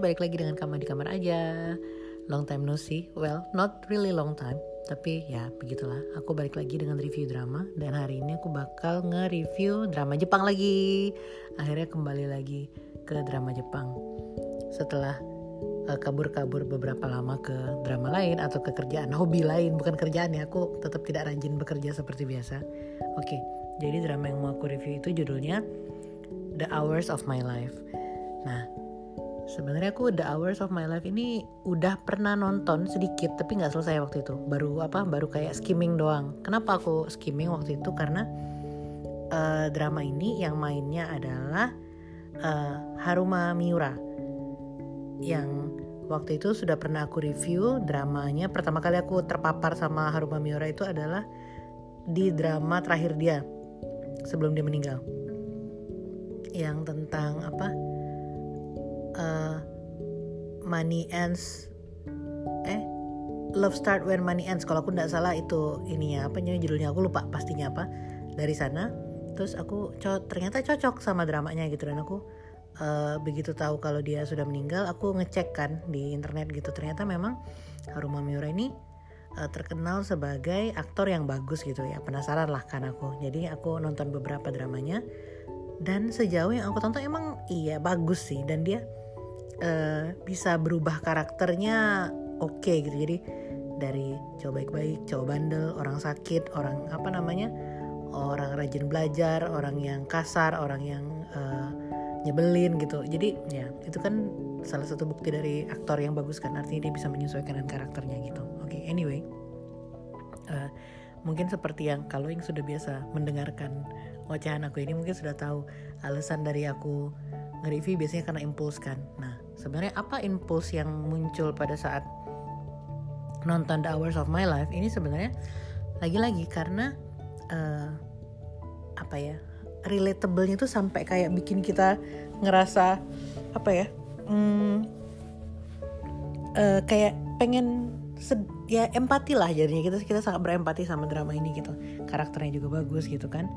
balik lagi dengan kamar di kamar aja. Long time no see. Well, not really long time. Tapi ya begitulah. Aku balik lagi dengan review drama. Dan hari ini aku bakal nge-review drama Jepang lagi. Akhirnya kembali lagi ke drama Jepang. Setelah uh, kabur-kabur beberapa lama ke drama lain Atau ke kerjaan hobi lain. Bukan kerjaan ya Aku tetap tidak rajin bekerja seperti biasa. Oke, jadi drama yang mau aku review itu judulnya The Hours of My Life. Nah, sebenarnya aku The Hours of My Life ini udah pernah nonton sedikit tapi nggak selesai waktu itu. Baru apa? Baru kayak skimming doang. Kenapa aku skimming waktu itu? Karena uh, drama ini yang mainnya adalah uh, Haruma Miura yang waktu itu sudah pernah aku review dramanya. Pertama kali aku terpapar sama Haruma Miura itu adalah di drama terakhir dia sebelum dia meninggal yang tentang apa uh, money ends eh love start when money ends. Kalau aku nggak salah itu ini ya apa judulnya aku lupa pastinya apa dari sana. Terus aku co ternyata cocok sama dramanya gitu dan aku uh, begitu tahu kalau dia sudah meninggal aku ngecek kan di internet gitu. Ternyata memang Haruma Miura ini uh, terkenal sebagai aktor yang bagus gitu ya penasaran lah kan aku. Jadi aku nonton beberapa dramanya dan sejauh yang aku tonton emang iya bagus sih. Dan dia uh, bisa berubah karakternya oke okay gitu. Jadi dari cowok baik-baik cowok bandel orang sakit orang apa namanya orang rajin belajar orang yang kasar orang yang uh, nyebelin gitu. Jadi ya itu kan salah satu bukti dari aktor yang bagus kan artinya dia bisa menyesuaikan dengan karakternya gitu. Oke okay, anyway uh, mungkin seperti yang kalau yang sudah biasa mendengarkan ocehan aku ini mungkin sudah tahu alasan dari aku nge-review biasanya karena impuls kan. Nah sebenarnya apa impuls yang muncul pada saat nonton The Hours of My Life ini sebenarnya lagi-lagi karena uh, apa ya relatablenya tuh sampai kayak bikin kita ngerasa apa ya hmm, uh, kayak pengen ya empati lah jadinya. Kita kita sangat berempati sama drama ini gitu. Karakternya juga bagus gitu kan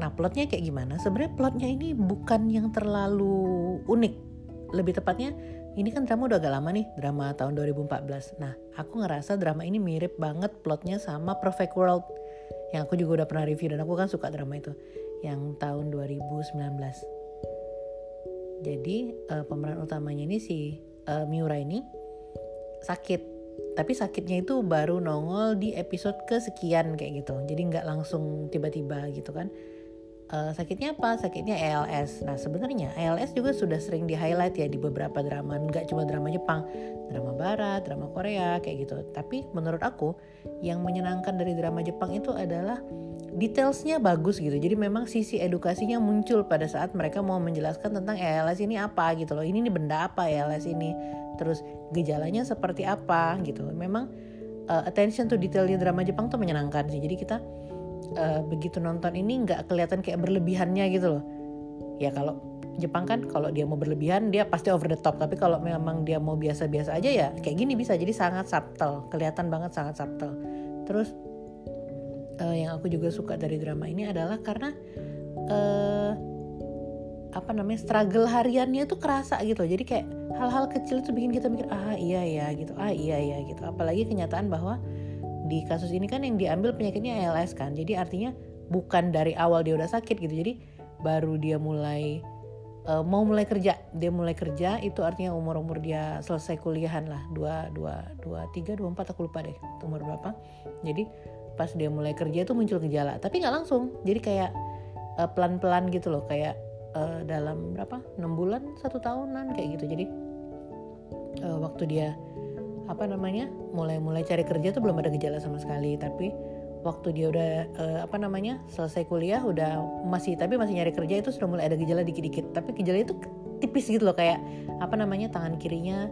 nah plotnya kayak gimana? Sebenarnya plotnya ini bukan yang terlalu unik. Lebih tepatnya ini kan drama udah agak lama nih drama tahun 2014 nah aku ngerasa drama ini mirip banget plotnya sama Perfect World yang aku juga udah pernah review dan aku kan suka drama itu yang tahun 2019 jadi uh, pemeran utamanya ini si uh, Miura ini sakit. Tapi sakitnya itu baru nongol di episode kesekian kayak gitu. Jadi nggak langsung tiba-tiba gitu kan uh, sakitnya apa? Sakitnya ALS nah sebenarnya ALS juga sudah sering di highlight ya di beberapa drama. Nggak cuma drama Jepang. Drama Barat drama Korea kayak gitu. Tapi menurut aku yang menyenangkan dari drama Jepang itu adalah detailsnya bagus gitu. Jadi memang sisi edukasinya muncul pada saat mereka mau menjelaskan tentang ALS ini apa gitu loh. Ini nih benda apa ALS ini? Terus gejalanya seperti apa gitu. Memang uh, attention to detail di drama Jepang tuh menyenangkan sih. Jadi kita uh, begitu nonton ini nggak kelihatan kayak berlebihannya gitu loh. Ya kalau Jepang kan kalau dia mau berlebihan dia pasti over the top. Tapi kalau memang dia mau biasa-biasa aja ya kayak gini bisa. Jadi sangat subtle kelihatan banget sangat subtle. Terus uh, yang aku juga suka dari drama ini adalah karena uh, apa namanya struggle hariannya tuh kerasa gitu. Jadi kayak hal-hal kecil itu bikin kita mikir ah iya ya gitu. Ah iya ya gitu. Apalagi kenyataan bahwa di kasus ini kan yang diambil penyakitnya ALS kan. Jadi artinya bukan dari awal dia udah sakit gitu. Jadi baru dia mulai uh, mau mulai kerja. Dia mulai kerja itu artinya umur umur dia selesai kuliahan lah. Dua dua dua tiga dua empat aku lupa deh umur berapa. Jadi pas dia mulai kerja itu muncul gejala tapi nggak langsung. Jadi kayak uh, pelan-pelan gitu loh. Kayak uh, dalam berapa? Enam bulan satu tahunan kayak gitu. Jadi uh, waktu dia apa namanya mulai-mulai cari kerja tuh belum ada gejala sama sekali. Tapi waktu dia udah uh, apa namanya selesai kuliah udah masih tapi masih nyari kerja itu sudah mulai ada gejala dikit-dikit. Tapi gejala itu tipis gitu loh kayak apa namanya tangan kirinya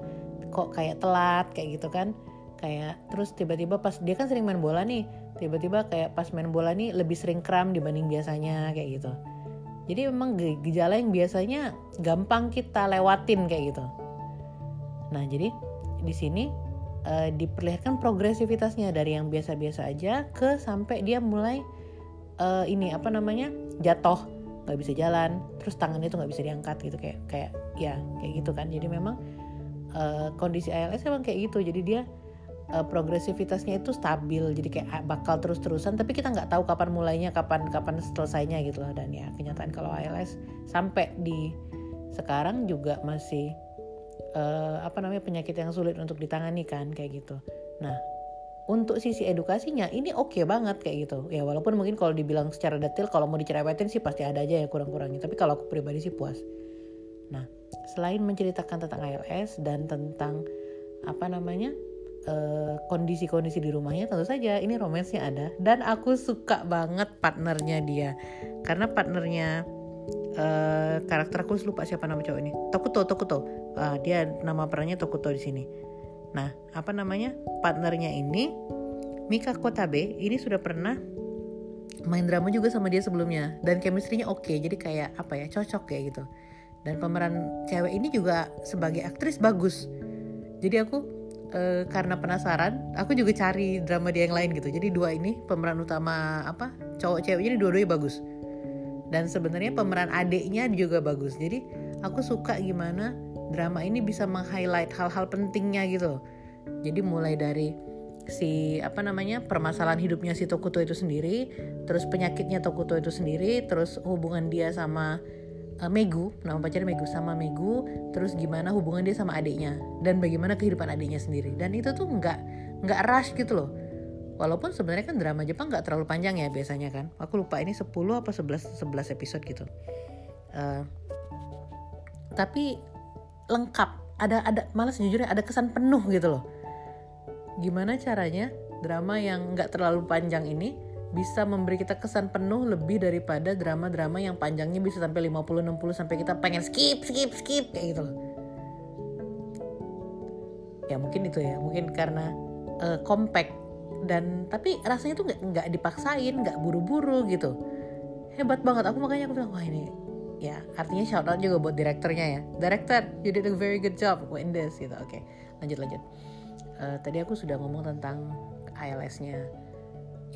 kok kayak telat kayak gitu kan. Kayak terus tiba-tiba pas dia kan sering main bola nih tiba-tiba kayak pas main bola nih lebih sering kram dibanding biasanya kayak gitu. Jadi memang gejala yang biasanya gampang kita lewatin kayak gitu. Nah jadi di sini uh, diperlihatkan progresivitasnya dari yang biasa-biasa aja ke sampai dia mulai uh, ini apa namanya jatuh nggak bisa jalan terus tangannya tuh nggak bisa diangkat gitu kayak kayak ya kayak gitu kan. Jadi memang uh, kondisi ALS emang kayak gitu. Jadi dia uh, progresivitasnya itu stabil. Jadi kayak bakal terus-terusan tapi kita nggak tahu kapan mulainya kapan kapan selesainya gitu loh dan ya kenyataan kalau ALS sampai di sekarang juga masih uh, apa namanya penyakit yang sulit untuk ditangani kan kayak gitu. Nah untuk sisi edukasinya ini oke okay banget kayak gitu. Ya walaupun mungkin kalau dibilang secara detail kalau mau dicerewetin sih pasti ada aja ya kurang-kurangnya. Tapi kalau aku pribadi sih puas. Nah selain menceritakan tentang ALS dan tentang apa namanya eh, kondisi-kondisi di rumahnya tentu saja ini romansnya ada. Dan aku suka banget partnernya dia. Karena partnernya uh, karakter aku lupa siapa nama cowok ini. Tokuto Tokuto uh, dia nama perannya Tokuto di sini Nah, apa namanya? Partnernya ini Mika Kotabe ini sudah pernah main drama juga sama dia sebelumnya dan chemistry-nya oke. Okay, jadi kayak apa ya? cocok kayak gitu. Dan pemeran cewek ini juga sebagai aktris bagus. Jadi aku e, karena penasaran, aku juga cari drama dia yang lain gitu. Jadi dua ini pemeran utama apa? cowok cewek jadi dua-duanya bagus. Dan sebenarnya pemeran adiknya juga bagus. Jadi aku suka gimana drama ini bisa meng-highlight hal-hal pentingnya gitu jadi mulai dari si apa namanya permasalahan hidupnya si Tokuto itu sendiri terus penyakitnya Tokuto itu sendiri terus hubungan dia sama uh, Megu nama pacarnya Megu sama Megu terus gimana hubungan dia sama adiknya dan bagaimana kehidupan adiknya sendiri. Dan itu tuh nggak nggak rush gitu loh. Walaupun sebenarnya kan drama Jepang nggak terlalu panjang ya biasanya kan. Aku lupa ini 10 apa 11 11 episode gitu. Uh, tapi lengkap ada ada malah sejujurnya ada kesan penuh gitu loh gimana caranya drama yang nggak terlalu panjang ini bisa memberi kita kesan penuh lebih daripada drama-drama yang panjangnya bisa sampai 50 60 sampai kita pengen skip skip skip kayak gitu loh. Ya mungkin itu ya, mungkin karena uh, compact dan tapi rasanya tuh nggak dipaksain, nggak buru-buru gitu. Hebat banget aku makanya aku bilang wah ini ya artinya shout out juga buat direkturnya ya. Director you did a very good job in this gitu. Oke okay, lanjut lanjut. Uh, tadi aku sudah ngomong tentang ALS-nya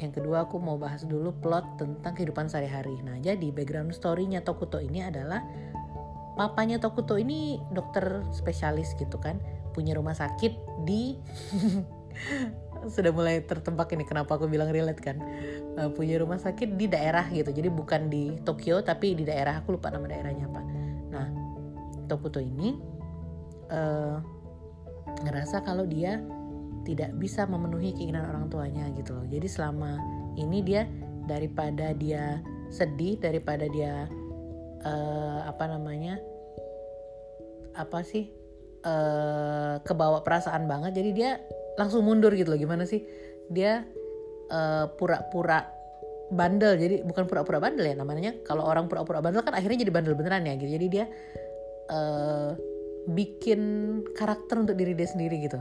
yang kedua aku mau bahas dulu plot tentang kehidupan sehari-hari. Nah jadi background story-nya Tokuto ini adalah papanya Tokuto ini dokter spesialis gitu kan. Punya rumah sakit di sudah mulai tertebak ini kenapa aku bilang relate kan? Uh, punya rumah sakit di daerah gitu. Jadi bukan di Tokyo tapi di daerah aku lupa nama daerahnya apa. Nah Tokuto ini uh, ngerasa kalau dia tidak bisa memenuhi keinginan orang tuanya gitu loh. Jadi selama ini dia daripada dia sedih daripada dia uh, apa namanya apa sih uh, kebawa perasaan banget jadi dia langsung mundur gitu loh. Gimana sih? Dia eh, pura-pura bandel. Jadi bukan pura-pura bandel ya namanya. Kalau orang pura-pura bandel kan akhirnya jadi bandel beneran ya gitu. Jadi dia uh, bikin karakter untuk diri dia sendiri gitu.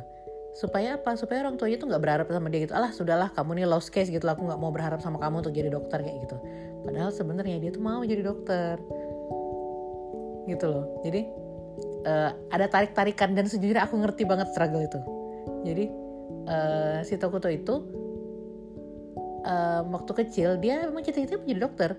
Supaya apa? Supaya orang tuanya tuh nggak berharap sama dia gitu. Alah sudahlah kamu nih lost case gitu aku nggak mau berharap sama kamu untuk jadi dokter kayak gitu. Padahal sebenarnya dia tuh mau jadi dokter. Gitu loh. Jadi uh, ada tarik tarikan dan sejujurnya aku ngerti banget struggle itu. Jadi uh, si Tokuto itu uh, waktu kecil dia memang cita-citanya menjadi dokter.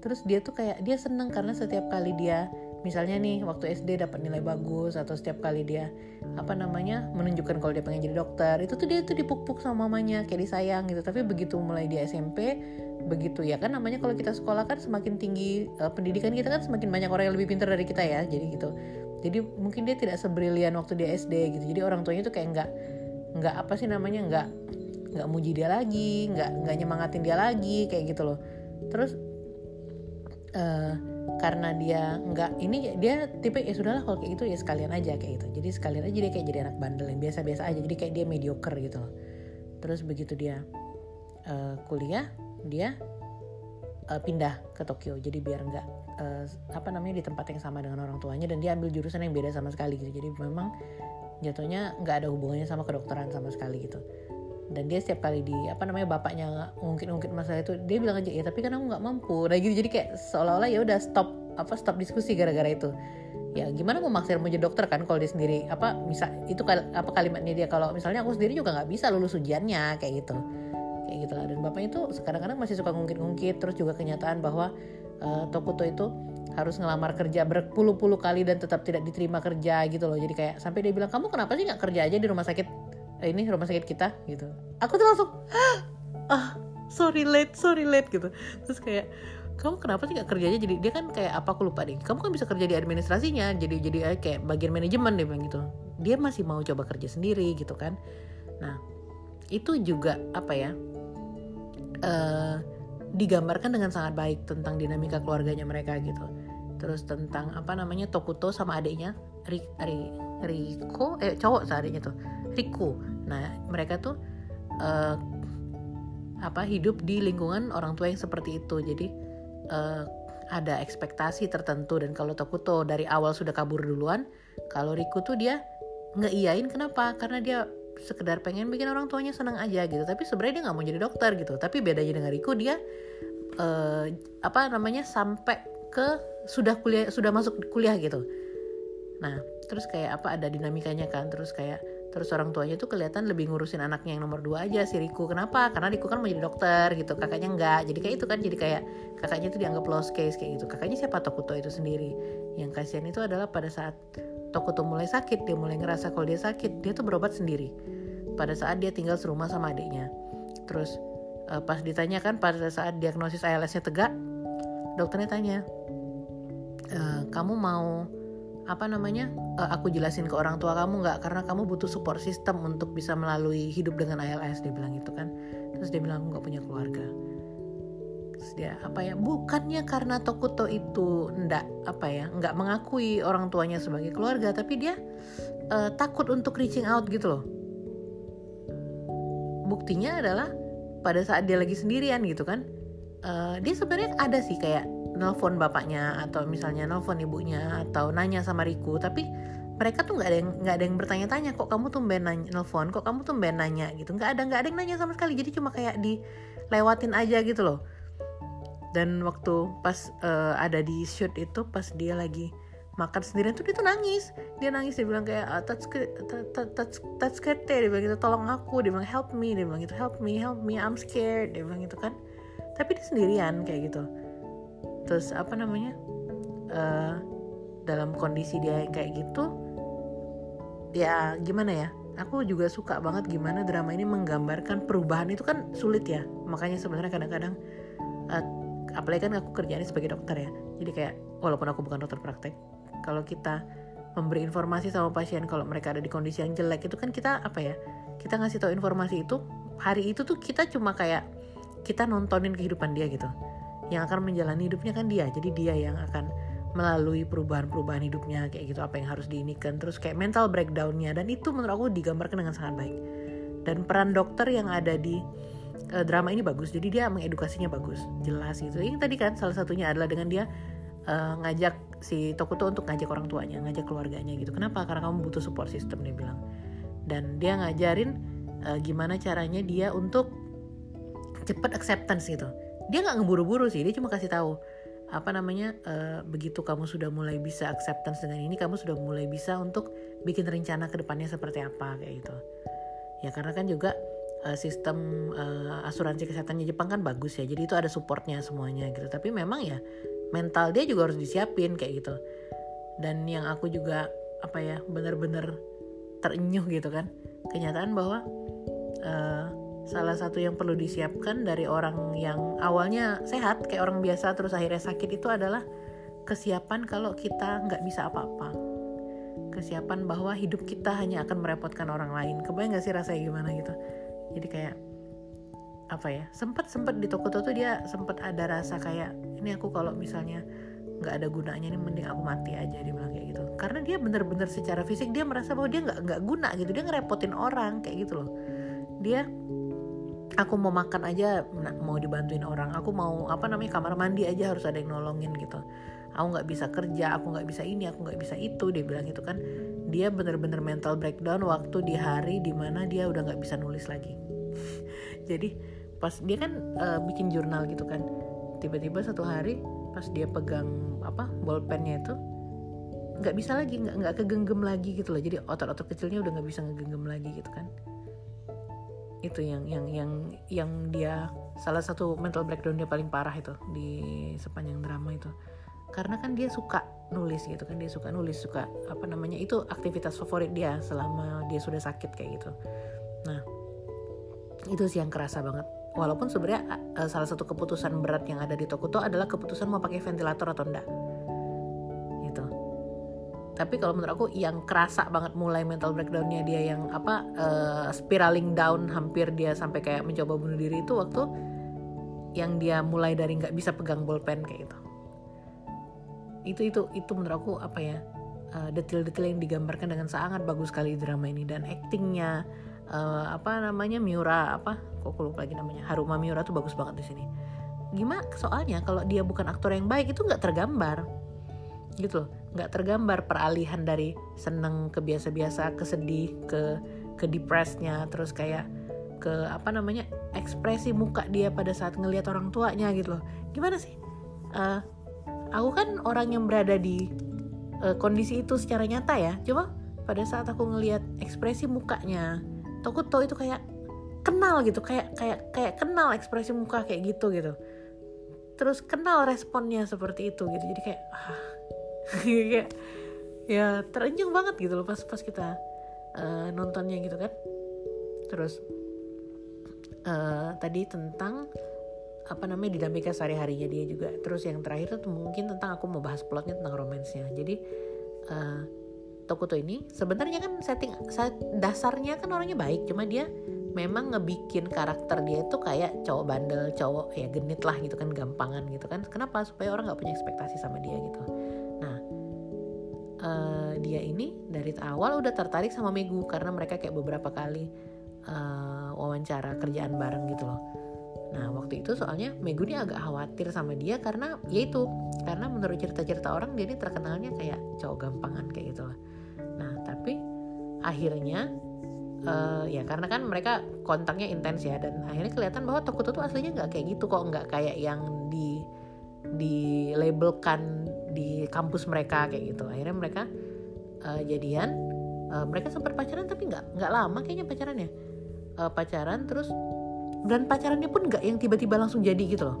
Terus dia tuh kayak dia seneng karena setiap kali dia misalnya nih waktu SD dapat nilai bagus atau setiap kali dia apa namanya menunjukkan kalau dia pengen jadi dokter itu tuh dia tuh dipuk-puk sama mamanya kayak disayang gitu. Tapi begitu mulai di SMP begitu ya kan namanya kalau kita sekolah kan semakin tinggi uh, pendidikan kita kan semakin banyak orang yang lebih pintar dari kita ya jadi gitu. Jadi mungkin dia tidak sebrilian waktu dia SD gitu. Jadi orang tuanya tuh kayak nggak nggak apa sih namanya nggak nggak muji dia lagi nggak nggak nyemangatin dia lagi kayak gitu loh. Terus uh, karena dia nggak ini dia tipe ya sudahlah kalau kayak gitu ya sekalian aja kayak gitu. Jadi sekalian aja dia kayak jadi anak bandel yang biasa-biasa aja jadi kayak dia mediocre gitu loh. Terus begitu dia uh, kuliah dia uh, pindah ke Tokyo. Jadi biar nggak uh, apa namanya di tempat yang sama dengan orang tuanya dan dia ambil jurusan yang beda sama sekali gitu. Jadi memang jatuhnya nggak ada hubungannya sama kedokteran sama sekali gitu. Dan dia setiap kali di apa namanya bapaknya ngungkit-ngungkit masalah itu dia bilang aja ya tapi kan aku nggak mampu. Nah gitu. Jadi kayak seolah-olah ya udah stop apa stop diskusi gara-gara itu. Ya gimana mau maksa mau jadi dokter kan kalau dia sendiri? Apa bisa itu kal apa kalimatnya dia? Kalau misalnya aku sendiri juga nggak bisa lulus ujiannya kayak gitu. Kayak gitu lah. Dan bapaknya itu sekarang-kadang masih suka ngungkit-ngungkit. Terus juga kenyataan bahwa uh, Tokuto itu harus ngelamar kerja berpuluh-puluh kali dan tetap tidak diterima kerja gitu loh. Jadi kayak sampai dia bilang kamu kenapa sih nggak kerja aja di rumah sakit eh, ini rumah sakit kita? Gitu. Aku tuh langsung ah sorry late sorry late gitu. Terus kayak kamu kenapa sih nggak kerja aja? Jadi dia kan kayak apa aku lupa deh. Kamu kan bisa kerja di administrasinya. Jadi jadi eh, kayak bagian manajemen dia bilang gitu. Dia masih mau coba kerja sendiri gitu kan. Nah itu juga apa ya uh, digambarkan dengan sangat baik tentang dinamika keluarganya mereka gitu terus tentang apa namanya Tokuto sama adiknya Ri, Ri, Riko? Eh cowok adiknya tuh Riku. Nah mereka tuh uh, apa hidup di lingkungan orang tua yang seperti itu. Jadi uh, ada ekspektasi tertentu. Dan kalau Tokuto dari awal sudah kabur duluan kalau Riku tuh dia ngeiyain kenapa? Karena dia sekedar pengen bikin orang tuanya senang aja gitu. Tapi sebenarnya dia nggak mau jadi dokter gitu. Tapi bedanya dengan Riku dia uh, apa namanya sampai ke sudah kuliah sudah masuk kuliah gitu. Nah terus kayak apa ada dinamikanya kan. Terus kayak terus orang tuanya tuh kelihatan lebih ngurusin anaknya yang nomor dua aja si Riku. Kenapa? Karena Riku kan mau jadi dokter gitu kakaknya enggak. Jadi kayak itu kan jadi kayak kakaknya tuh dianggap lost case kayak gitu. Kakaknya siapa? Tokuto itu sendiri. Yang kasihan itu adalah pada saat Tokuto mulai sakit dia mulai ngerasa kalau dia sakit dia tuh berobat sendiri. Pada saat dia tinggal serumah sama adiknya. Terus uh, pas ditanya kan pada saat diagnosis ALS-nya tegak dokternya tanya e, kamu mau apa namanya uh, aku jelasin ke orang tua kamu nggak? Karena kamu butuh support system untuk bisa melalui hidup dengan ALS dia bilang itu kan. Terus dia bilang aku nggak punya keluarga. Terus dia apa ya? Bukannya karena Tokuto itu ndak apa ya nggak mengakui orang tuanya sebagai keluarga tapi dia uh, takut untuk reaching out gitu loh. Buktinya adalah pada saat dia lagi sendirian gitu kan uh, dia sebenarnya ada sih kayak nelfon bapaknya atau misalnya nelfon ibunya atau nanya sama Riku tapi mereka tuh nggak ada nggak ada yang bertanya-tanya kok kamu tuh nanya nelfon? Kok kamu tuh nanya? Gitu. Nggak ada nggak ada yang nanya sama sekali. Jadi cuma kayak dilewatin aja gitu loh. Dan waktu pas uh, ada di shoot itu pas dia lagi makan sendirian tuh dia tuh nangis. Dia nangis dia bilang kayak ah, touch touch touch dia bilang gitu tolong aku. Dia bilang help me. Dia bilang gitu help me help me I'm scared. Dia bilang gitu kan. Tapi dia sendirian kayak gitu terus apa namanya uh, dalam kondisi dia yang kayak gitu ya gimana ya aku juga suka banget gimana drama ini menggambarkan perubahan itu kan sulit ya. Makanya sebenarnya kadang-kadang uh, apalagi kan aku kerjanya sebagai dokter ya jadi kayak walaupun aku bukan dokter praktek kalau kita memberi informasi sama pasien kalau mereka ada di kondisi yang jelek itu kan kita apa ya kita ngasih tahu informasi itu hari itu tuh kita cuma kayak kita nontonin kehidupan dia gitu yang akan menjalani hidupnya kan dia. Jadi dia yang akan melalui perubahan-perubahan hidupnya kayak gitu apa yang harus diinikan. Terus kayak mental breakdownnya. Dan itu menurut aku digambarkan dengan sangat baik. Dan peran dokter yang ada di uh, drama ini bagus. Jadi dia mengedukasinya bagus. Jelas gitu. Yang tadi kan salah satunya adalah dengan dia uh, ngajak si Tokuto untuk ngajak orang tuanya ngajak keluarganya gitu. Kenapa? Karena kamu butuh support system dia bilang. Dan dia ngajarin uh, gimana caranya dia untuk cepat acceptance gitu dia nggak ngeburu-buru sih dia cuma kasih tahu apa namanya uh, begitu kamu sudah mulai bisa acceptance dengan ini kamu sudah mulai bisa untuk bikin rencana ke depannya seperti apa kayak gitu. Ya karena kan juga uh, sistem uh, asuransi kesehatannya Jepang kan bagus ya jadi itu ada supportnya semuanya gitu. Tapi memang ya mental dia juga harus disiapin kayak gitu. Dan yang aku juga apa ya benar-benar terenyuh gitu kan kenyataan bahwa uh, salah satu yang perlu disiapkan dari orang yang awalnya sehat kayak orang biasa terus akhirnya sakit itu adalah kesiapan kalau kita nggak bisa apa-apa. Kesiapan bahwa hidup kita hanya akan merepotkan orang lain. Kebayang nggak sih rasanya gimana gitu? Jadi kayak apa ya sempat sempat di toko tuh dia sempat ada rasa kayak ini aku kalau misalnya nggak ada gunanya nih mending aku mati aja dia bilang kayak gitu. Karena dia bener-bener secara fisik dia merasa bahwa dia nggak nggak guna gitu. Dia ngerepotin orang kayak gitu loh. Dia aku mau makan aja mau dibantuin orang. Aku mau apa namanya kamar mandi aja harus ada yang nolongin gitu. Aku nggak bisa kerja aku nggak bisa ini aku nggak bisa itu dia bilang gitu kan. Dia bener-bener mental breakdown waktu di hari di mana dia udah nggak bisa nulis lagi. Jadi pas dia kan uh, bikin jurnal gitu kan. Tiba-tiba satu hari pas dia pegang apa bolpennya itu nggak bisa lagi nggak nggak kegenggam lagi gitu loh. Jadi otot-otot kecilnya udah nggak bisa ngegenggam lagi gitu kan itu yang yang yang yang dia salah satu mental breakdown dia paling parah itu di sepanjang drama itu. Karena kan dia suka nulis gitu kan dia suka nulis suka apa namanya itu aktivitas favorit dia selama dia sudah sakit kayak gitu. Nah itu sih yang kerasa banget. Walaupun sebenarnya uh, salah satu keputusan berat yang ada di Tokuto adalah keputusan mau pakai ventilator atau enggak tapi kalau menurut aku yang kerasa banget mulai mental breakdownnya dia yang apa uh, spiraling down hampir dia sampai kayak mencoba bunuh diri itu waktu yang dia mulai dari nggak bisa pegang bolpen kayak gitu. Itu itu itu menurut aku apa ya uh, detail-detail yang digambarkan dengan sangat bagus sekali drama ini. Dan actingnya uh, apa namanya Miura apa kok aku lupa lagi namanya Haruma Miura tuh bagus banget di sini. Gimana soalnya kalau dia bukan aktor yang baik itu nggak tergambar. Gitu loh nggak tergambar peralihan dari seneng ke biasa-biasa ke sedih ke ke depresnya terus kayak ke apa namanya ekspresi muka dia pada saat ngelihat orang tuanya gitu loh. Gimana sih? Uh, aku kan orang yang berada di uh, kondisi itu secara nyata ya. Coba pada saat aku ngelihat ekspresi mukanya aku tahu itu kayak kenal gitu kayak kayak kayak kenal ekspresi muka kayak gitu gitu. Terus kenal responnya seperti itu gitu. Jadi kayak ah, kayak ya terenyuh banget gitu loh pas pas kita uh, nontonnya gitu kan. Terus uh, tadi tentang apa namanya dinamika sehari-harinya dia juga. Terus yang terakhir tuh mungkin tentang aku mau bahas plotnya tentang romansnya. Jadi uh, Tokuto ini sebenarnya kan setting dasarnya kan orangnya baik. Cuma dia memang ngebikin karakter dia itu kayak cowok bandel cowok ya genit lah gitu kan gampangan gitu kan. Kenapa? Supaya orang nggak punya ekspektasi sama dia gitu uh, dia ini dari awal udah tertarik sama Megu karena mereka kayak beberapa kali uh, wawancara kerjaan bareng gitu loh Nah waktu itu soalnya Megu ini agak khawatir sama dia karena ya itu karena menurut cerita-cerita orang dia ini terkenalnya kayak cowok gampangan kayak gitu lah. Nah tapi akhirnya uh, ya karena kan mereka kontaknya intens ya dan akhirnya kelihatan bahwa Tokuto tuh aslinya nggak kayak gitu kok nggak kayak yang di di labelkan di kampus mereka kayak gitu. Akhirnya mereka uh, jadian. Uh, mereka sempat pacaran tapi nggak nggak lama kayaknya pacarannya. Uh, pacaran terus dan pacarannya pun nggak yang tiba-tiba langsung jadi gitu loh.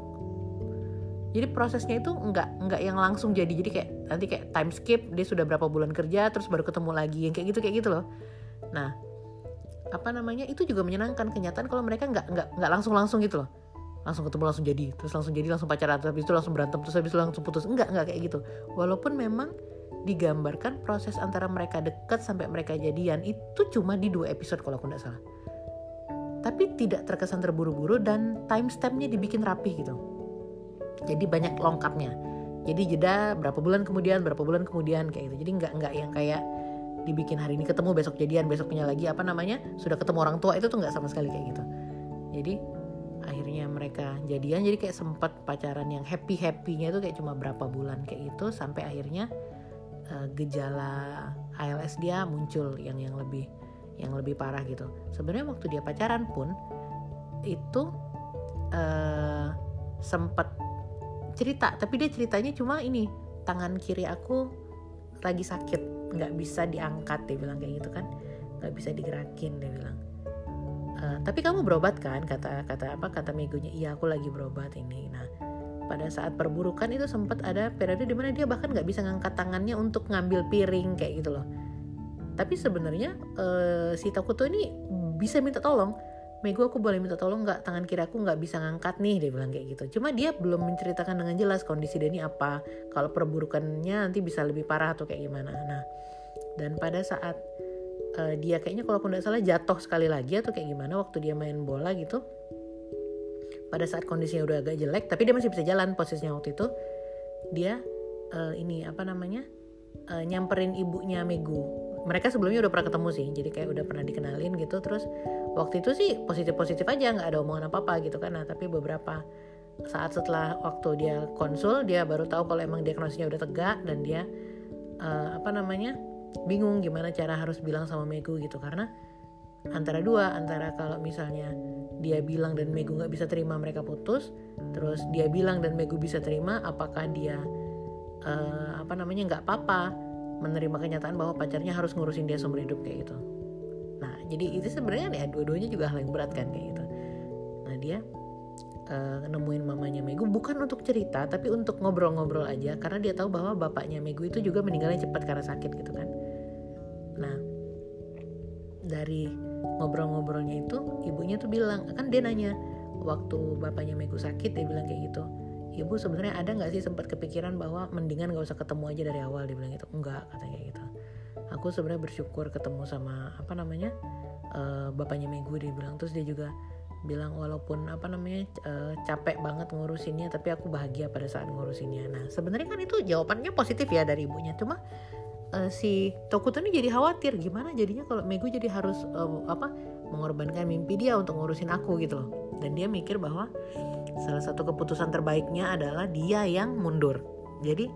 Jadi prosesnya itu nggak nggak yang langsung jadi. Jadi kayak nanti kayak time skip dia sudah berapa bulan kerja terus baru ketemu lagi yang kayak gitu kayak gitu loh. Nah apa namanya itu juga menyenangkan. Kenyataan kalau mereka nggak nggak nggak langsung langsung gitu loh langsung ketemu langsung jadi. Terus langsung jadi langsung pacaran. Terus habis itu langsung berantem. Terus habis itu langsung putus. Enggak enggak kayak gitu. Walaupun memang digambarkan proses antara mereka dekat sampai mereka jadian itu cuma di dua episode kalau aku nggak salah. Tapi tidak terkesan terburu-buru dan timestampnya dibikin rapi gitu. Jadi banyak lengkapnya. Jadi jeda berapa bulan kemudian berapa bulan kemudian kayak gitu. Jadi nggak nggak yang kayak dibikin hari ini ketemu besok jadian besoknya lagi apa namanya sudah ketemu orang tua itu tuh nggak sama sekali kayak gitu. Jadi akhirnya mereka jadian. Jadi kayak sempat pacaran yang happy happynya itu kayak cuma berapa bulan kayak gitu sampai akhirnya uh, gejala ALS dia muncul yang yang lebih yang lebih parah gitu. Sebenarnya waktu dia pacaran pun itu uh, sempat cerita. Tapi dia ceritanya cuma ini tangan kiri aku lagi sakit nggak bisa diangkat dia bilang kayak gitu kan. Nggak bisa digerakin dia bilang uh, tapi kamu berobat kan? Kata kata apa? Kata megunya iya aku lagi berobat ini. Nah pada saat perburukan itu sempat ada periode di mana dia bahkan nggak bisa ngangkat tangannya untuk ngambil piring kayak gitu loh. Tapi sebenarnya uh, si Takuto ini bisa minta tolong. Mego aku boleh minta tolong nggak? Tangan kiri aku nggak bisa ngangkat nih dia bilang kayak gitu. Cuma dia belum menceritakan dengan jelas kondisi dia apa kalau perburukannya nanti bisa lebih parah atau kayak gimana. Nah dan pada saat uh, dia kayaknya kalau aku nggak salah jatuh sekali lagi atau kayak gimana waktu dia main bola gitu. Pada saat kondisinya udah agak jelek tapi dia masih bisa jalan posisinya waktu itu. Dia uh, ini apa namanya uh, nyamperin ibunya Megu. Mereka sebelumnya udah pernah ketemu sih jadi kayak udah pernah dikenalin gitu. Terus waktu itu sih positif positif aja nggak ada omongan apa apa gitu kan. Nah tapi beberapa saat setelah waktu dia konsul dia baru tahu kalau emang diagnosisnya udah tegak dan dia uh, apa namanya bingung gimana cara harus bilang sama Megu gitu. Karena antara dua antara kalau misalnya dia bilang dan Megu nggak bisa terima mereka putus. Terus dia bilang dan Megu bisa terima apakah dia uh, apa namanya nggak apa-apa menerima kenyataan bahwa pacarnya harus ngurusin dia seumur hidup kayak gitu. Nah jadi itu sebenarnya ya dua-duanya juga hal yang berat kan kayak gitu. Nah dia uh, nemuin mamanya Megu bukan untuk cerita tapi untuk ngobrol-ngobrol aja. Karena dia tahu bahwa bapaknya Megu itu juga meninggalnya cepat karena sakit gitu kan nah dari ngobrol-ngobrolnya itu ibunya tuh bilang kan dia nanya waktu bapaknya Megu sakit dia bilang kayak gitu. Ibu sebenarnya ada nggak sih sempat kepikiran bahwa mendingan nggak usah ketemu aja dari awal? Dia bilang gitu. Enggak katanya gitu. Aku sebenarnya bersyukur ketemu sama apa namanya uh, bapaknya Megu dia bilang. Terus dia juga bilang walaupun apa namanya uh, capek banget ngurusinnya tapi aku bahagia pada saat ngurusinnya. Nah sebenarnya kan itu jawabannya positif ya dari ibunya. Cuma uh, si Tokuto ini jadi khawatir. Gimana jadinya kalau Megu jadi harus uh, apa mengorbankan mimpi dia untuk ngurusin aku gitu loh. Dan dia mikir bahwa salah satu keputusan terbaiknya adalah dia yang mundur. Jadi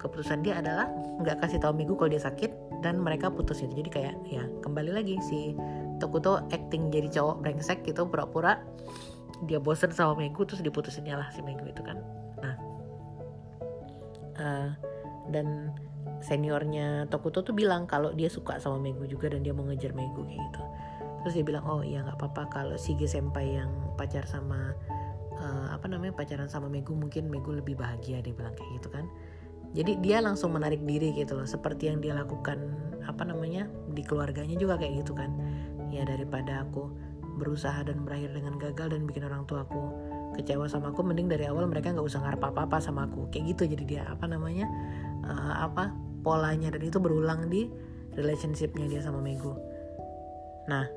keputusan dia adalah nggak kasih tahu Megu kalau dia sakit dan mereka putus itu jadi kayak ya kembali lagi si Tokuto acting jadi cowok brengsek gitu pura-pura dia bosen sama Megu terus diputusinnya lah si Megu itu kan. Nah uh, dan seniornya Tokuto tuh bilang kalau dia suka sama Megu juga dan dia mau ngejar Megu kayak gitu. Terus dia bilang oh iya nggak apa-apa kalau Shige senpai yang pacar sama uh, apa namanya pacaran sama Megu mungkin Megu lebih bahagia dia bilang kayak gitu kan. Jadi dia langsung menarik diri gitu loh seperti yang dia lakukan apa namanya di keluarganya juga kayak gitu kan. Ya daripada aku berusaha dan berakhir dengan gagal dan bikin orang tua aku kecewa sama aku mending dari awal mereka nggak usah ngarep apa apa sama aku. Kayak gitu jadi dia apa namanya uh, apa polanya dan itu berulang di relationshipnya dia sama Mego nah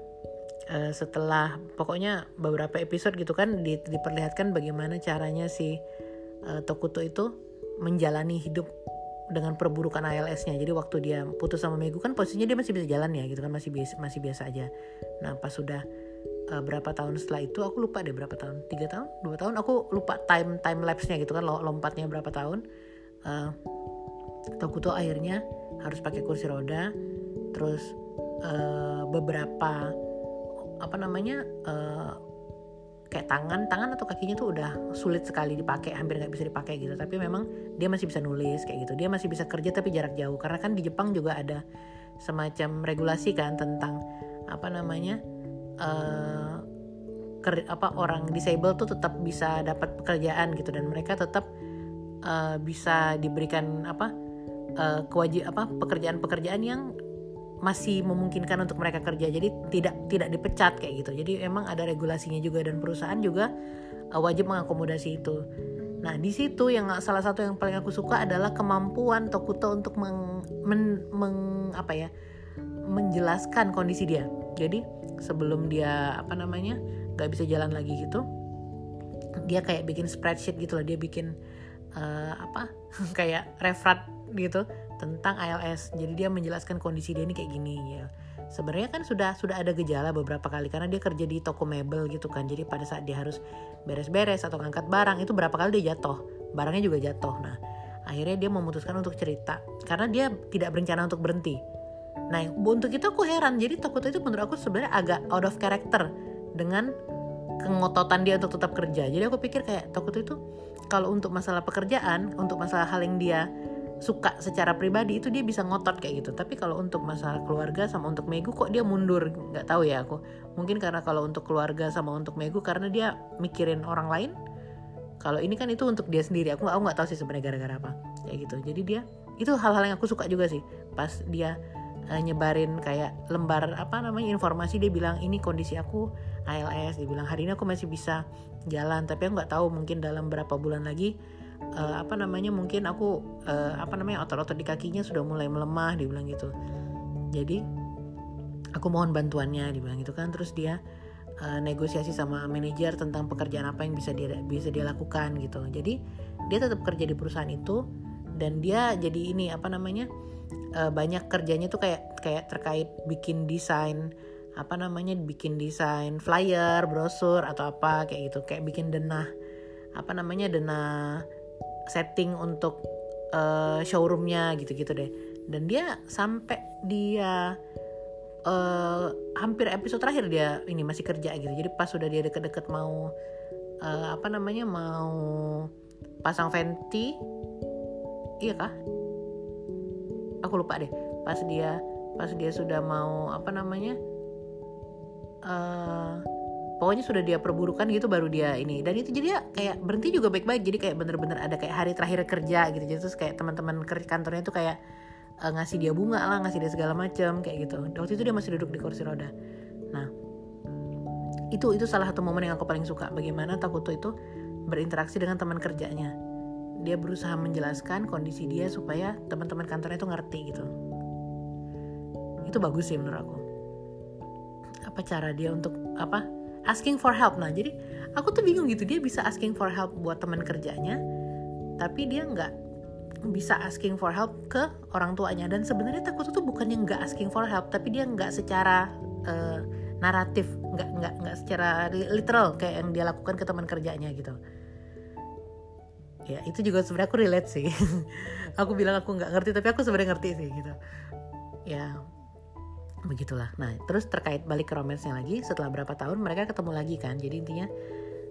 uh, setelah pokoknya beberapa episode gitu kan di, diperlihatkan bagaimana caranya si uh, Tokuto itu menjalani hidup dengan perburukan ALS-nya. Jadi waktu dia putus sama Megu kan posisinya dia masih bisa jalan ya gitu kan masih biasa masih biasa aja. Nah, pas sudah uh, berapa tahun setelah itu aku lupa deh berapa tahun. tiga tahun? dua tahun aku lupa time time lapse-nya gitu kan lompatnya berapa tahun. Uh, Tokuto akhirnya harus pakai kursi roda. Terus uh, beberapa apa namanya uh, kayak tangan tangan atau kakinya tuh udah sulit sekali dipakai hampir nggak bisa dipakai gitu. Tapi memang dia masih bisa nulis kayak gitu. Dia masih bisa kerja tapi jarak jauh. Karena kan di Jepang juga ada semacam regulasi kan tentang apa namanya uh, ker, apa orang disable tuh tetap bisa dapat pekerjaan gitu. Dan mereka tetap uh, bisa diberikan apa uh, kewajib apa pekerjaan-pekerjaan yang masih memungkinkan untuk mereka kerja. Jadi tidak tidak dipecat kayak gitu. Jadi emang ada regulasinya juga dan perusahaan juga uh, wajib mengakomodasi itu. Nah di situ yang salah satu yang paling aku suka adalah kemampuan Tokuto untuk meng, men, meng apa ya menjelaskan kondisi dia. Jadi sebelum dia apa namanya nggak bisa jalan lagi gitu dia kayak bikin spreadsheet gitu loh. Dia bikin uh, apa kayak referat gitu tentang ALS. Jadi dia menjelaskan kondisi dia ini kayak gini ya. Sebenarnya kan sudah sudah ada gejala beberapa kali karena dia kerja di toko mebel gitu kan. Jadi pada saat dia harus beres-beres atau ngangkat barang itu berapa kali dia jatuh. Barangnya juga jatuh. Nah, akhirnya dia memutuskan untuk cerita karena dia tidak berencana untuk berhenti. Nah, untuk itu aku heran. Jadi toko itu menurut aku sebenarnya agak out of character dengan kengototan dia untuk tetap kerja. Jadi aku pikir kayak toko itu kalau untuk masalah pekerjaan, untuk masalah hal yang dia suka secara pribadi itu dia bisa ngotot kayak gitu. Tapi kalau untuk masalah keluarga sama untuk Megu kok dia mundur? Nggak tahu ya aku. Mungkin karena kalau untuk keluarga sama untuk Megu karena dia mikirin orang lain. Kalau ini kan itu untuk dia sendiri. Aku aku nggak tahu sih sebenarnya gara-gara apa. Kayak gitu. Jadi dia itu hal-hal yang aku suka juga sih. Pas dia uh, nyebarin kayak lembar apa namanya informasi dia bilang ini kondisi aku ALS dia bilang hari ini aku masih bisa jalan. Tapi aku nggak tahu mungkin dalam berapa bulan lagi uh, apa namanya mungkin aku uh, apa namanya otot-otot di kakinya sudah mulai melemah dibilang gitu. Jadi aku mohon bantuannya dibilang gitu kan. Terus dia uh, negosiasi sama manajer tentang pekerjaan apa yang bisa dia bisa dia lakukan gitu. Jadi dia tetap kerja di perusahaan itu dan dia jadi ini apa namanya uh, banyak kerjanya tuh kayak kayak terkait bikin desain apa namanya bikin desain flyer brosur atau apa kayak gitu. Kayak bikin denah apa namanya denah setting untuk uh, showroomnya gitu-gitu deh. Dan dia sampai dia uh, hampir episode terakhir dia ini masih kerja gitu. Jadi pas sudah dia deket-deket mau uh, apa namanya mau pasang venti iya kah? Aku lupa deh. Pas dia pas dia sudah mau apa namanya pokoknya sudah dia perburukan gitu baru dia ini. Dan itu jadi ya kayak berhenti juga baik-baik. Jadi kayak bener-bener ada kayak hari terakhir kerja gitu. Jadi terus kayak teman-teman kantornya itu kayak uh, ngasih dia bunga lah ngasih dia segala macam kayak gitu. Waktu itu dia masih duduk di kursi roda. Nah itu itu salah satu momen yang aku paling suka. Bagaimana Takuto itu berinteraksi dengan teman kerjanya. Dia berusaha menjelaskan kondisi dia supaya teman-teman kantornya itu ngerti gitu. Itu bagus sih menurut aku. Apa cara dia untuk apa asking for help. Nah jadi aku tuh bingung gitu. Dia bisa asking for help buat teman kerjanya tapi dia nggak bisa asking for help ke orang tuanya. Dan sebenarnya takut tuh bukan yang nggak asking for help tapi dia nggak secara uh, naratif nggak nggak nggak secara literal kayak yang dia lakukan ke teman kerjanya gitu. Ya itu juga sebenarnya aku relate sih. Aku bilang aku nggak ngerti tapi aku sebenarnya ngerti sih gitu. Ya begitulah. Nah terus terkait balik ke romansnya lagi setelah berapa tahun mereka ketemu lagi kan. Jadi intinya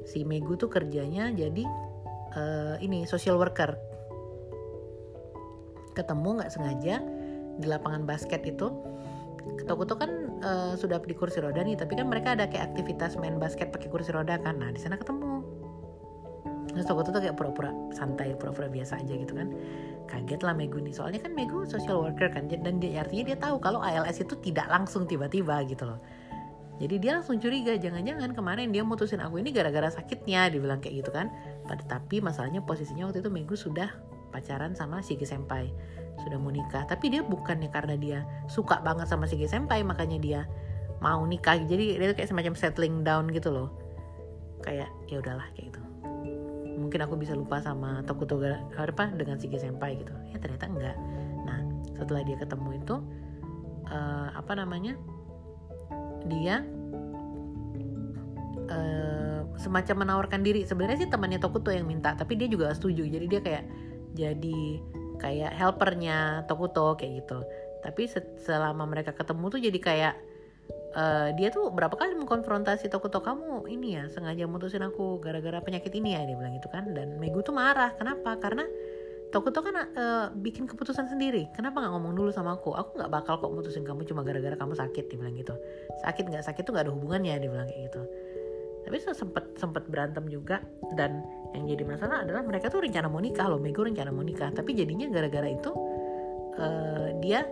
si Megu tuh kerjanya jadi uh, ini social worker. Ketemu nggak sengaja di lapangan basket itu. Tokuto kan uh, sudah di kursi roda nih tapi kan mereka ada kayak aktivitas main basket pakai kursi roda kan. Nah di sana ketemu. Terus Tokuto tuh kayak pura-pura santai pura-pura biasa aja gitu kan kaget lah Megu nih. Soalnya kan Megu social worker kan dan dia artinya dia tahu kalau ALS itu tidak langsung tiba-tiba gitu loh. Jadi dia langsung curiga jangan-jangan kemarin dia mutusin aku ini gara-gara sakitnya dibilang kayak gitu kan. Tapi masalahnya posisinya waktu itu Megu sudah pacaran sama Shige Senpai sudah mau nikah. Tapi dia bukannya karena dia suka banget sama Shige Senpai makanya dia mau nikah. Jadi dia kayak semacam settling down gitu loh. Kayak ya udahlah kayak gitu mungkin aku bisa lupa sama Tokuto apa dengan Shige Senpai gitu. Ya ternyata enggak. Nah setelah dia ketemu itu uh, apa namanya dia uh, semacam menawarkan diri. Sebenarnya sih temannya Tokuto yang minta tapi dia juga setuju. Jadi dia kayak jadi kayak helpernya Tokuto kayak gitu. Tapi selama mereka ketemu tuh jadi kayak uh, dia tuh berapa kali mengkonfrontasi Tokuto kamu? Ini ya sengaja mutusin aku gara-gara penyakit ini ya dia bilang gitu kan. Dan Megu tuh marah. Kenapa? Karena Tokuto kan uh, bikin keputusan sendiri. Kenapa nggak ngomong dulu sama aku? Aku nggak bakal kok mutusin kamu cuma gara-gara kamu sakit dia bilang gitu. Sakit nggak sakit tuh nggak ada hubungannya dia bilang kayak gitu. Tapi sempet sempet berantem juga. Dan yang jadi masalah adalah mereka tuh rencana mau nikah loh Megu rencana mau nikah. Tapi jadinya gara-gara itu uh, dia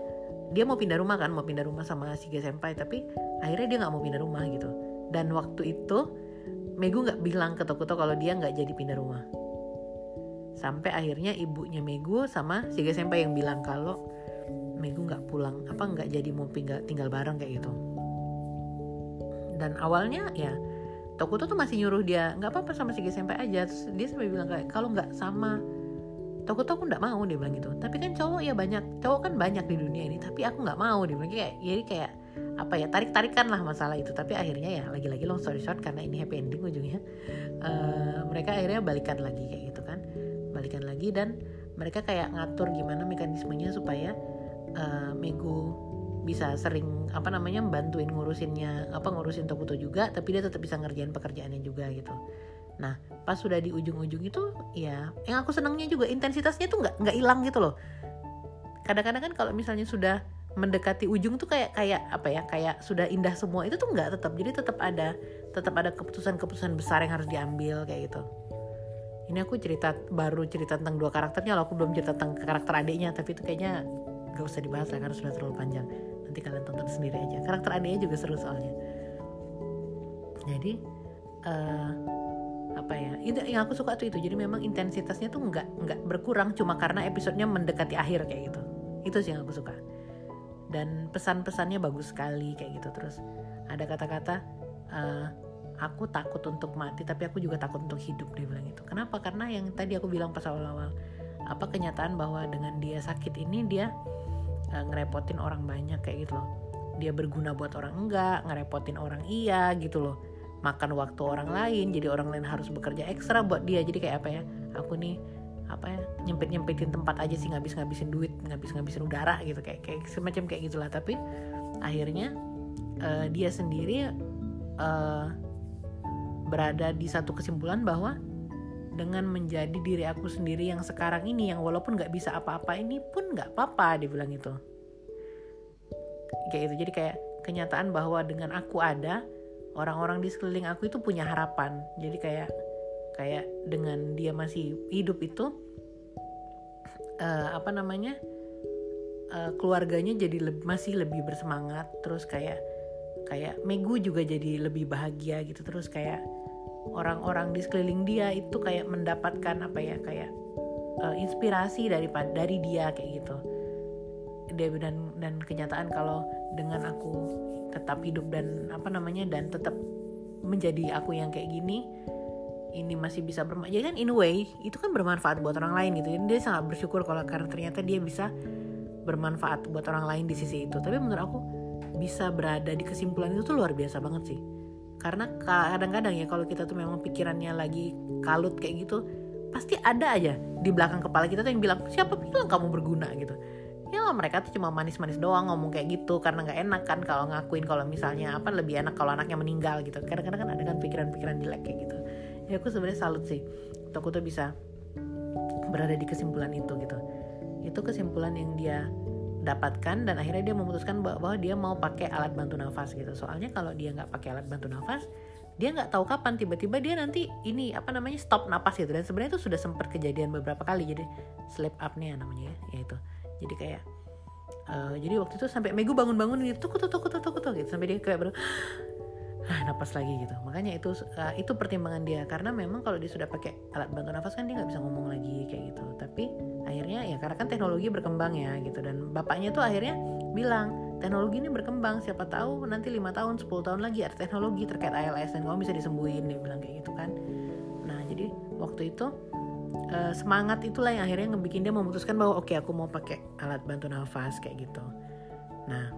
dia mau pindah rumah kan mau pindah rumah sama si Senpai tapi akhirnya dia nggak mau pindah rumah gitu. Dan waktu itu Megu nggak bilang ke Tokuto kalau dia nggak jadi pindah rumah. Sampai akhirnya ibunya Megu sama si Senpai yang bilang kalau Megu nggak pulang. Apa nggak jadi mau tinggal tinggal bareng kayak gitu. Dan awalnya ya Tokuto tuh masih nyuruh dia nggak apa-apa sama si Senpai aja. Terus dia sampai bilang kayak kalau nggak sama Toko aku nggak mau dia bilang gitu. Tapi kan cowok ya banyak. Cowok kan banyak di dunia ini tapi aku nggak mau dia bilang kayak jadi kayak apa ya tarik tarikan lah masalah itu. Tapi akhirnya ya lagi-lagi long story short karena ini happy ending ujungnya uh, mereka akhirnya balikan lagi kayak gitu kan. Balikan lagi dan mereka kayak ngatur gimana mekanismenya supaya uh, Megu bisa sering apa namanya bantuin ngurusinnya apa ngurusin Tokuto juga tapi dia tetap bisa ngerjain pekerjaannya juga gitu Nah, pas sudah di ujung-ujung itu ya yang aku senangnya juga intensitasnya tuh nggak nggak hilang gitu loh. Kadang-kadang kan kalau misalnya sudah mendekati ujung tuh kayak kayak apa ya kayak sudah indah semua itu tuh nggak tetap. Jadi tetap ada tetap ada keputusan-keputusan besar yang harus diambil kayak gitu. Ini aku cerita baru cerita tentang dua karakternya loh. Aku belum cerita tentang karakter adiknya tapi itu kayaknya gak usah dibahas lah karena sudah terlalu panjang. Nanti kalian tonton sendiri aja. Karakter adiknya juga seru soalnya. Jadi uh, apa ya itu yang aku suka tuh itu. Jadi memang intensitasnya tuh nggak nggak berkurang cuma karena episodenya mendekati akhir kayak gitu. Itu sih yang aku suka. Dan pesan-pesannya bagus sekali kayak gitu. Terus ada kata-kata uh, aku takut untuk mati tapi aku juga takut untuk hidup dia bilang itu kenapa? Karena yang tadi aku bilang pas awal-awal apa kenyataan bahwa dengan dia sakit ini dia uh, ngerepotin orang banyak kayak gitu loh. Dia berguna buat orang enggak ngerepotin orang iya gitu loh makan waktu orang lain jadi orang lain harus bekerja ekstra buat dia. Jadi kayak apa ya aku nih apa ya nyempit nyempitin tempat aja sih ngabis ngabisin duit ngabis ngabisin udara gitu kayak kayak semacam kayak gitulah. Tapi akhirnya uh, dia sendiri uh, berada di satu kesimpulan bahwa dengan menjadi diri aku sendiri yang sekarang ini yang walaupun nggak bisa apa-apa ini pun nggak apa-apa dia bilang itu kayak itu jadi kayak kenyataan bahwa dengan aku ada orang-orang di sekeliling aku itu punya harapan. Jadi kayak kayak dengan dia masih hidup itu uh, apa namanya uh, keluarganya jadi lebih, masih lebih bersemangat. Terus kayak kayak Megu juga jadi lebih bahagia gitu. Terus kayak orang-orang di sekeliling dia itu kayak mendapatkan apa ya kayak uh, inspirasi dari dari dia kayak gitu dia dan dan kenyataan kalau dengan aku tetap hidup dan apa namanya dan tetap menjadi aku yang kayak gini ini masih bisa bermanfaat jadi kan in a way itu kan bermanfaat buat orang lain gitu. Jadi dia sangat bersyukur kalau karena ternyata dia bisa bermanfaat buat orang lain di sisi itu. Tapi menurut aku bisa berada di kesimpulan itu tuh luar biasa banget sih. Karena kadang-kadang ya kalau kita tuh memang pikirannya lagi kalut kayak gitu pasti ada aja di belakang kepala kita tuh yang bilang siapa bilang kamu berguna? gitu ya mereka tuh cuma manis-manis doang ngomong kayak gitu karena nggak enak kan kalau ngakuin kalau misalnya apa lebih enak kalau anaknya meninggal gitu. Kadang-kadang kan ada kan pikiran-pikiran jelek kayak gitu. Ya aku sebenarnya salut sih. Aku tuh bisa berada di kesimpulan itu gitu. Itu kesimpulan yang dia dapatkan dan akhirnya dia memutuskan bahwa dia mau pakai alat bantu nafas gitu. Soalnya kalau dia nggak pakai alat bantu nafas dia nggak tahu kapan. Tiba-tiba dia nanti ini apa namanya stop napas gitu dan sebenarnya itu sudah sempat kejadian beberapa kali. Jadi sleep apnea namanya ya, ya itu jadi kayak uh, jadi waktu itu sampai Megu bangun-bangun gitu tuh tuh tuh tuh tuh gitu. Sampai dia kayak baru ah, napas lagi gitu. Makanya itu uh, itu pertimbangan dia. Karena memang kalau dia sudah pakai alat bantu nafas kan dia nggak bisa ngomong lagi kayak gitu. Tapi akhirnya ya karena kan teknologi berkembang ya gitu. Dan bapaknya tuh akhirnya bilang teknologi ini berkembang siapa tahu nanti lima tahun 10 tahun lagi ada teknologi terkait ALS dan kamu bisa disembuhin dia bilang kayak gitu kan. Nah jadi waktu itu uh, semangat itulah yang akhirnya ngebikin dia memutuskan bahwa oke okay, aku mau pakai alat bantu nafas kayak gitu. Nah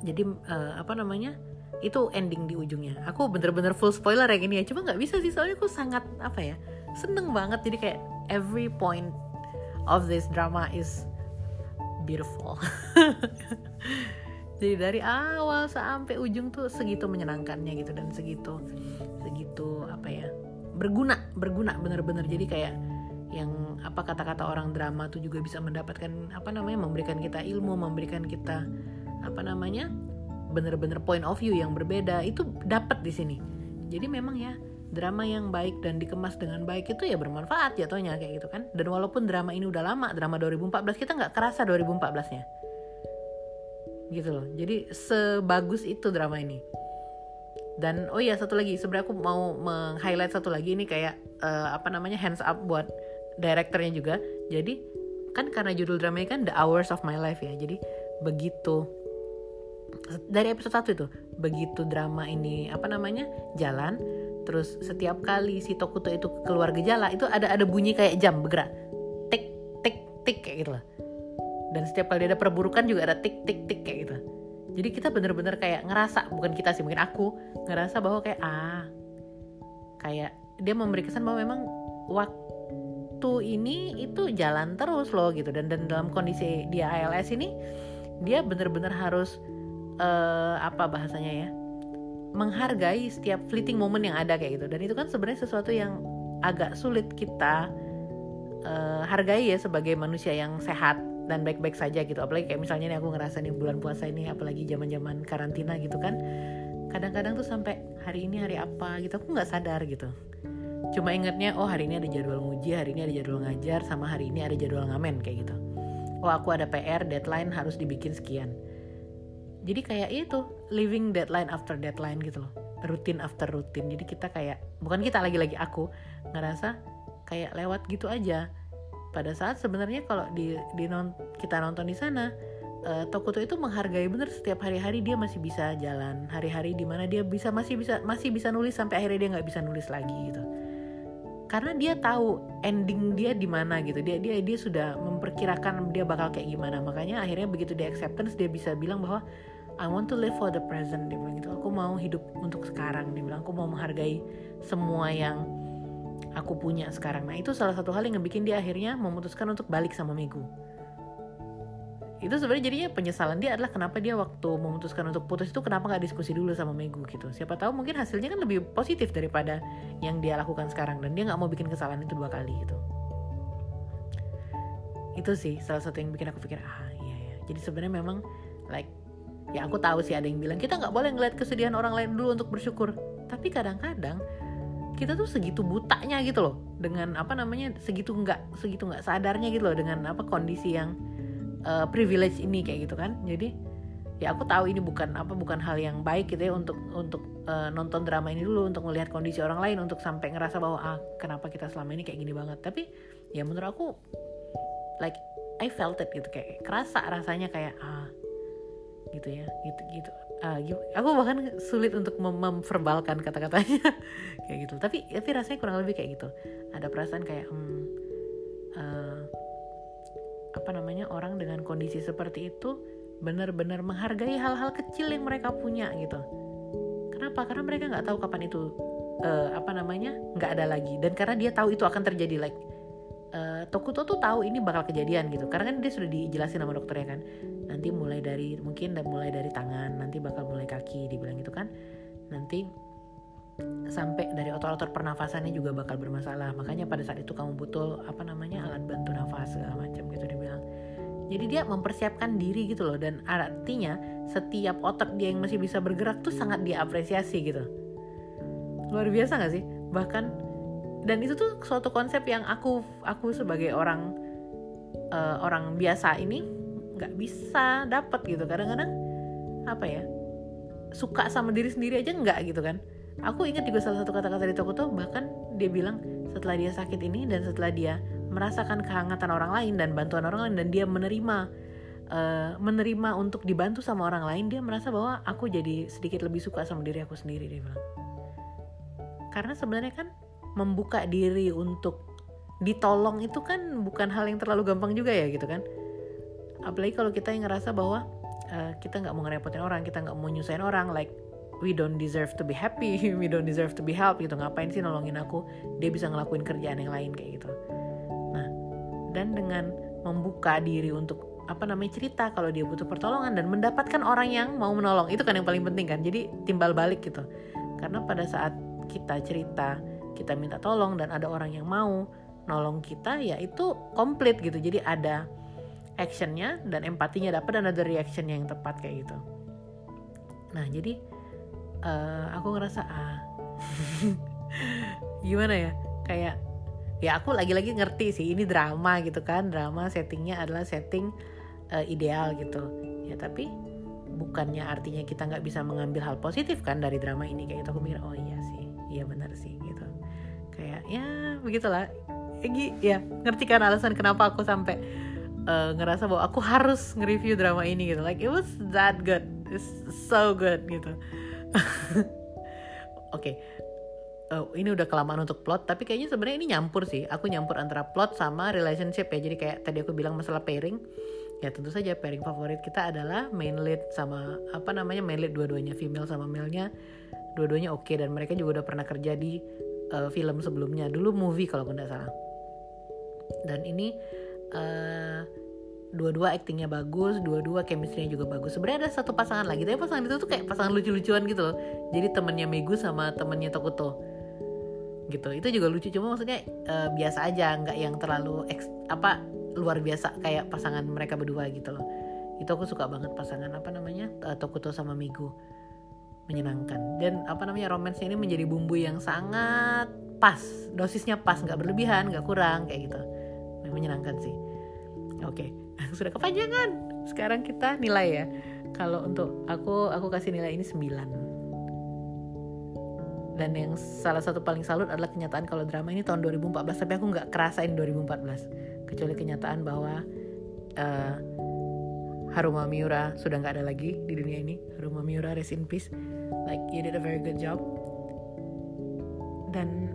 jadi uh, apa namanya itu ending di ujungnya. Aku bener-bener full spoiler ya gini ya. Cuma nggak bisa sih soalnya aku sangat apa ya seneng banget. Jadi kayak every point of this drama is beautiful. Jadi dari awal sampai ujung tuh segitu menyenangkannya gitu dan segitu segitu berguna berguna bener-bener jadi kayak yang apa kata-kata orang drama tuh juga bisa mendapatkan apa namanya memberikan kita ilmu memberikan kita apa namanya bener-bener point of view yang berbeda. Itu dapat di sini. Jadi memang ya drama yang baik dan dikemas dengan baik itu ya bermanfaat jatuhnya kayak gitu kan. Dan walaupun drama ini udah lama drama 2014 kita nggak kerasa 2014 nya gitu loh. Jadi sebagus itu drama ini dan oh iya satu lagi. Sebenarnya aku mau meng-highlight satu lagi ini kayak uh, apa namanya hands up buat direkturnya juga. Jadi kan karena judul dramanya kan The Hours of My Life ya. Jadi begitu dari episode 1 itu begitu drama ini apa namanya jalan terus setiap kali si Tokuto itu keluar gejala itu ada ada bunyi kayak jam bergerak. Tik tik tik kayak gitu lah. Dan setiap kali ada perburukan juga ada tik tik tik kayak gitu jadi kita bener-bener kayak ngerasa bukan kita sih mungkin aku ngerasa bahwa kayak ah kayak dia memberi kesan bahwa memang waktu ini itu jalan terus loh gitu. Dan dan dalam kondisi dia ALS ini dia bener-bener harus uh, apa bahasanya ya menghargai setiap fleeting moment yang ada kayak gitu. Dan itu kan sebenarnya sesuatu yang agak sulit kita uh, hargai ya sebagai manusia yang sehat dan baik-baik saja gitu. Apalagi kayak misalnya nih aku ngerasa nih bulan puasa ini apalagi zaman-zaman karantina gitu kan. Kadang-kadang tuh sampai hari ini hari apa gitu aku nggak sadar gitu. Cuma ingetnya oh hari ini ada jadwal nguji hari ini ada jadwal ngajar sama hari ini ada jadwal ngamen kayak gitu. Oh aku ada PR deadline harus dibikin sekian. Jadi kayak itu living deadline after deadline gitu loh. Rutin after rutin. Jadi kita kayak bukan kita lagi-lagi aku ngerasa kayak lewat gitu aja pada saat sebenarnya kalau di, di non, kita nonton di sana uh, Tokuto itu menghargai bener setiap hari-hari dia masih bisa jalan hari-hari di mana dia bisa masih bisa masih bisa nulis sampai akhirnya dia nggak bisa nulis lagi gitu. Karena dia tahu ending dia di mana gitu dia dia dia sudah memperkirakan dia bakal kayak gimana. Makanya akhirnya begitu dia acceptance dia bisa bilang bahwa I want to live for the present dia bilang gitu. Aku mau hidup untuk sekarang dia bilang. Aku mau menghargai semua yang aku punya sekarang. Nah itu salah satu hal yang ngebikin dia akhirnya memutuskan untuk balik sama Megu. Itu sebenarnya jadinya penyesalan dia adalah kenapa dia waktu memutuskan untuk putus itu kenapa nggak diskusi dulu sama Megu gitu. Siapa tahu mungkin hasilnya kan lebih positif daripada yang dia lakukan sekarang dan dia nggak mau bikin kesalahan itu dua kali gitu. Itu sih salah satu yang bikin aku pikir ah iya ya jadi sebenarnya memang like ya aku tahu sih ada yang bilang kita nggak boleh ngeliat kesedihan orang lain dulu untuk bersyukur. Tapi kadang-kadang kita tuh segitu butanya gitu loh. Dengan apa namanya segitu nggak segitu nggak sadarnya gitu loh dengan apa kondisi yang uh, privilege ini kayak gitu kan. Jadi ya aku tahu ini bukan apa bukan hal yang baik gitu ya untuk untuk uh, nonton drama ini dulu untuk melihat kondisi orang lain untuk sampai ngerasa bahwa ah kenapa kita selama ini kayak gini banget? Tapi ya menurut aku like I felt it gitu kayak kerasa rasanya kayak ah gitu ya gitu gitu. Uh, aku bahkan sulit untuk mem memverbalkan kata-katanya. Kayak gitu. Tapi tapi rasanya kurang lebih kayak gitu. Ada perasaan kayak hmm, uh, apa namanya orang dengan kondisi seperti itu benar-benar menghargai hal-hal kecil yang mereka punya gitu. Kenapa? Karena mereka nggak tahu kapan itu uh, apa namanya nggak ada lagi. Dan karena dia tahu itu akan terjadi like uh, Tokuto tuh tahu ini bakal kejadian gitu. Karena kan dia sudah dijelasin sama dokternya kan nanti mulai dari mungkin mulai dari tangan nanti bakal mulai kaki dibilang gitu kan. Nanti sampai dari otot-otot pernafasannya juga bakal bermasalah. Makanya pada saat itu kamu butuh apa namanya alat bantu nafas segala macam gitu dia bilang jadi dia mempersiapkan diri gitu loh dan artinya setiap otak dia yang masih bisa bergerak tuh sangat diapresiasi gitu. Luar biasa gak sih? Bahkan dan itu tuh suatu konsep yang aku aku sebagai orang uh, orang biasa ini nggak bisa dapat gitu. Kadang-kadang apa ya suka sama diri sendiri aja nggak gitu kan. Aku ingat juga salah satu kata-kata di toko tuh bahkan dia bilang setelah dia sakit ini dan setelah dia merasakan kehangatan orang lain dan bantuan orang lain dan dia menerima uh, menerima untuk dibantu sama orang lain dia merasa bahwa aku jadi sedikit lebih suka sama diri aku sendiri dia bilang. Karena sebenarnya kan membuka diri untuk ditolong itu kan bukan hal yang terlalu gampang juga ya gitu kan apalagi kalau kita yang ngerasa bahwa uh, kita nggak mau ngerepotin orang kita nggak mau nyusahin orang like we don't deserve to be happy we don't deserve to be helped gitu. Ngapain sih nolongin aku? Dia bisa ngelakuin kerjaan yang lain kayak gitu. Dan dengan membuka diri untuk apa namanya cerita kalau dia butuh pertolongan dan mendapatkan orang yang mau menolong itu kan yang paling penting kan? Jadi timbal balik gitu. Karena pada saat kita cerita kita minta tolong dan ada orang yang mau nolong kita ya itu komplit gitu. Jadi ada actionnya dan empatinya dapat dan ada reactionnya yang tepat kayak gitu. Nah jadi uh, aku ngerasa ah gimana ya? Kayak ya aku lagi-lagi ngerti sih ini drama gitu kan. Drama settingnya adalah setting uh, ideal gitu. Ya tapi bukannya artinya kita nggak bisa mengambil hal positif kan dari drama ini? Kayak gitu aku mikir oh iya sih iya benar sih gitu. Kayak ya begitulah. Egi ya ngerti kan alasan kenapa aku sampai uh, ngerasa bahwa aku harus nge-review drama ini gitu. Like it was that good. It's so good gitu. Oke okay. Uh, ini udah kelamaan untuk plot tapi kayaknya sebenarnya ini nyampur sih. Aku nyampur antara plot sama relationship ya. Jadi kayak tadi aku bilang masalah pairing. Ya tentu saja pairing favorit kita adalah main lead sama apa namanya main lead dua-duanya. Female sama male-nya dua-duanya oke. Okay, dan mereka juga udah pernah kerja di uh, film sebelumnya. Dulu movie kalau nggak salah. Dan ini uh, dua-dua aktingnya bagus, dua-dua chemistry-nya juga bagus. Sebenarnya ada satu pasangan lagi, tapi pasangan itu tuh kayak pasangan lucu-lucuan gitu loh. Jadi temennya Megu sama temennya Tokuto. Gitu. Itu juga lucu cuma maksudnya uh, biasa aja nggak yang terlalu eks, apa luar biasa kayak pasangan mereka berdua gitu loh. Itu aku suka banget pasangan apa namanya uh, Tokuto sama Migu menyenangkan. Dan apa namanya romansnya ini menjadi bumbu yang sangat pas. Dosisnya pas nggak berlebihan nggak kurang kayak gitu menyenangkan sih. Oke sudah kepanjangan. Sekarang kita nilai ya. Kalau untuk aku aku kasih nilai ini 9 dan yang salah satu paling salut adalah kenyataan kalau drama ini tahun 2014 tapi aku nggak kerasain 2014 kecuali kenyataan bahwa uh, Haruma Miura sudah nggak ada lagi di dunia ini. Haruma Miura rest in peace. Like you did a very good job. Dan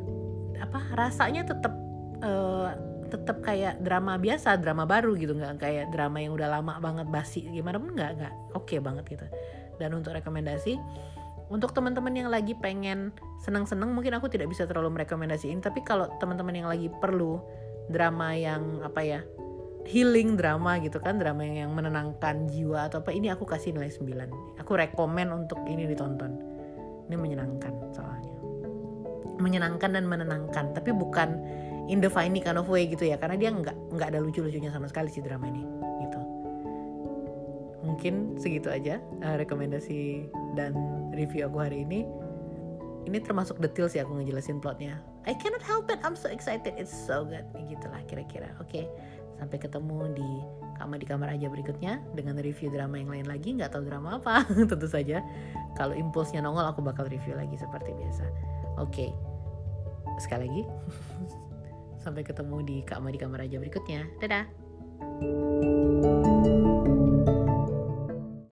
apa rasanya tetap uh, eh, tetap kayak drama biasa drama baru gitu nggak kayak drama yang udah lama banget basi gimana pun nggak nggak oke okay banget gitu. Dan untuk rekomendasi untuk teman-teman yang lagi pengen senang-senang mungkin aku tidak bisa terlalu merekomendasiin tapi kalau teman-teman yang lagi perlu drama yang apa ya healing drama gitu kan drama yang menenangkan jiwa atau apa ini aku kasih nilai 9 aku rekomen untuk ini ditonton. Ini menyenangkan soalnya. Menyenangkan dan menenangkan tapi bukan in the funny kind of way gitu ya. Karena dia nggak nggak ada lucu-lucunya sama sekali sih drama ini gitu. Mungkin segitu aja uh, rekomendasi dan review aku hari ini. Ini termasuk detail sih aku ngejelasin plotnya. I cannot help it I'm so excited it's so good. Gitulah kira-kira. Oke okay. sampai ketemu di kamar di kamar aja berikutnya dengan review drama yang lain lagi. Nggak tahu drama apa tentu saja. Kalau impulsnya nongol aku bakal review lagi seperti biasa. Oke okay. sekali lagi sampai ketemu di kamar di kamar aja berikutnya. Dadah